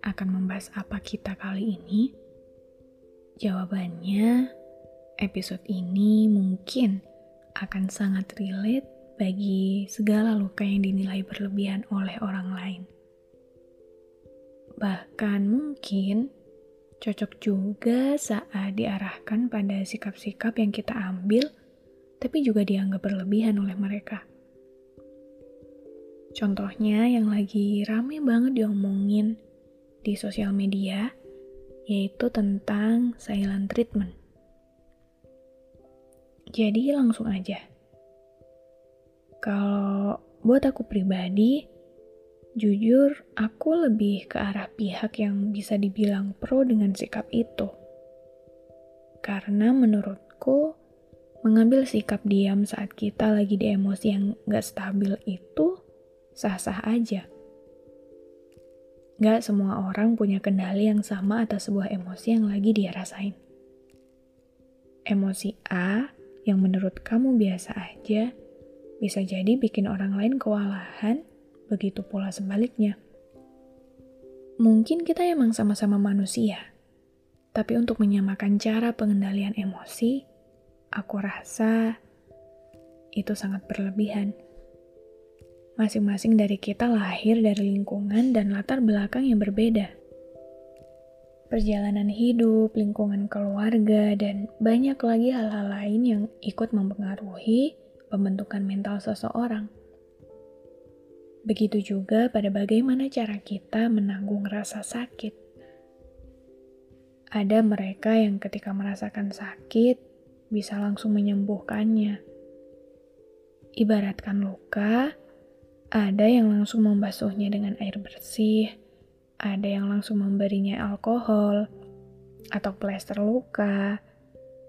akan membahas apa kita kali ini? Jawabannya, episode ini mungkin akan sangat relate bagi segala luka yang dinilai berlebihan oleh orang lain. Bahkan mungkin cocok juga saat diarahkan pada sikap-sikap yang kita ambil, tapi juga dianggap berlebihan oleh mereka. Contohnya yang lagi rame banget diomongin di sosial media, yaitu tentang silent treatment. Jadi langsung aja. Kalau buat aku pribadi, jujur aku lebih ke arah pihak yang bisa dibilang pro dengan sikap itu. Karena menurutku, mengambil sikap diam saat kita lagi di emosi yang gak stabil itu sah-sah aja. Gak semua orang punya kendali yang sama atas sebuah emosi yang lagi dia rasain. Emosi A yang menurut kamu biasa aja, bisa jadi bikin orang lain kewalahan, begitu pula sebaliknya. Mungkin kita emang sama-sama manusia, tapi untuk menyamakan cara pengendalian emosi, aku rasa itu sangat berlebihan. Masing-masing dari kita lahir dari lingkungan dan latar belakang yang berbeda. Perjalanan hidup, lingkungan keluarga, dan banyak lagi hal-hal lain yang ikut mempengaruhi pembentukan mental seseorang. Begitu juga pada bagaimana cara kita menanggung rasa sakit. Ada mereka yang ketika merasakan sakit bisa langsung menyembuhkannya. Ibaratkan luka, ada yang langsung membasuhnya dengan air bersih, ada yang langsung memberinya alkohol atau plester luka,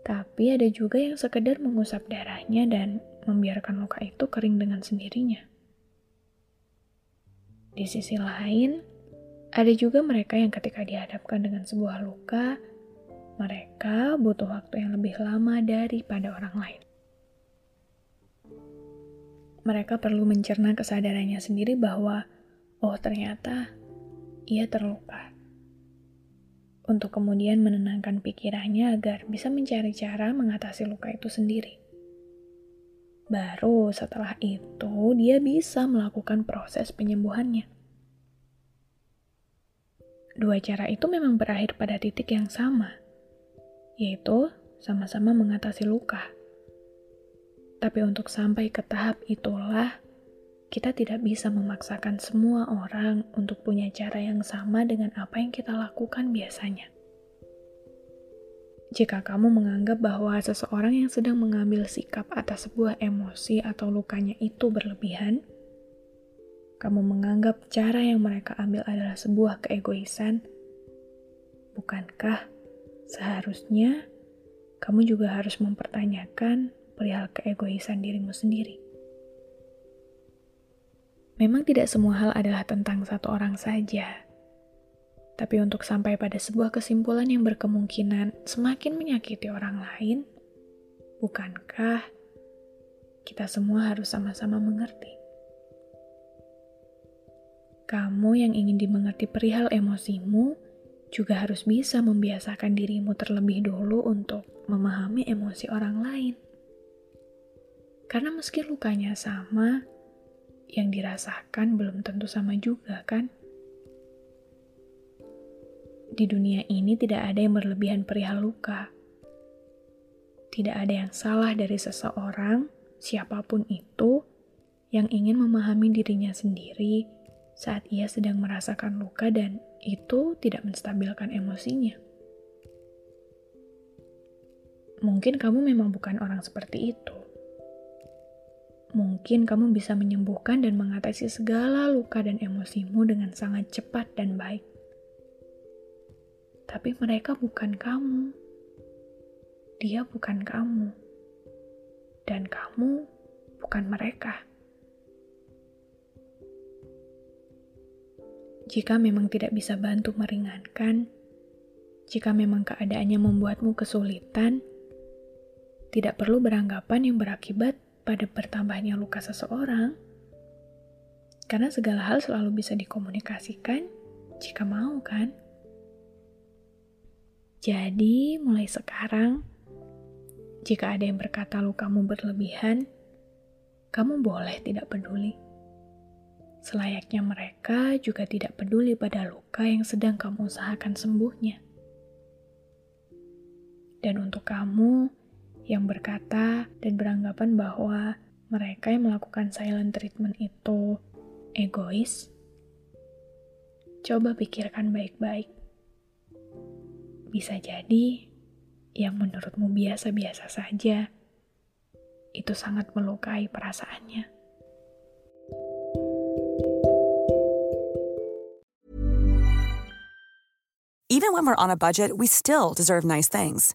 tapi ada juga yang sekedar mengusap darahnya dan membiarkan luka itu kering dengan sendirinya. Di sisi lain, ada juga mereka yang ketika dihadapkan dengan sebuah luka, mereka butuh waktu yang lebih lama daripada orang lain mereka perlu mencerna kesadarannya sendiri bahwa, oh ternyata ia terluka. Untuk kemudian menenangkan pikirannya agar bisa mencari cara mengatasi luka itu sendiri. Baru setelah itu dia bisa melakukan proses penyembuhannya. Dua cara itu memang berakhir pada titik yang sama, yaitu sama-sama mengatasi luka. Tapi untuk sampai ke tahap itulah, kita tidak bisa memaksakan semua orang untuk punya cara yang sama dengan apa yang kita lakukan biasanya. Jika kamu menganggap bahwa seseorang yang sedang mengambil sikap atas sebuah emosi atau lukanya itu berlebihan, kamu menganggap cara yang mereka ambil adalah sebuah keegoisan, bukankah seharusnya kamu juga harus mempertanyakan perihal keegoisan dirimu sendiri. Memang tidak semua hal adalah tentang satu orang saja, tapi untuk sampai pada sebuah kesimpulan yang berkemungkinan semakin menyakiti orang lain, bukankah kita semua harus sama-sama mengerti? Kamu yang ingin dimengerti perihal emosimu juga harus bisa membiasakan dirimu terlebih dulu untuk memahami emosi orang lain. Karena meski lukanya sama, yang dirasakan belum tentu sama juga, kan? Di dunia ini tidak ada yang berlebihan perihal luka. Tidak ada yang salah dari seseorang, siapa pun itu, yang ingin memahami dirinya sendiri saat ia sedang merasakan luka dan itu tidak menstabilkan emosinya. Mungkin kamu memang bukan orang seperti itu. Mungkin kamu bisa menyembuhkan dan mengatasi segala luka dan emosimu dengan sangat cepat dan baik tapi mereka bukan kamu. Dia bukan kamu, dan kamu bukan mereka. Jika memang tidak bisa bantu meringankan, jika memang keadaannya membuatmu kesulitan, tidak perlu beranggapan yang berakibat pada bertambahnya luka seseorang, karena segala hal selalu bisa dikomunikasikan jika mau, kan? Jadi, mulai sekarang, jika ada yang berkata lukamu berlebihan, kamu boleh tidak peduli. Selayaknya mereka juga tidak peduli pada luka yang sedang kamu usahakan sembuhnya. Dan untuk kamu yang berkata dan beranggapan bahwa mereka yang melakukan silent treatment itu egois, coba pikirkan baik-baik bisa jadi yang menurutmu biasa-biasa saja, itu sangat melukai perasaannya. Even when we're on a budget, we still deserve nice things.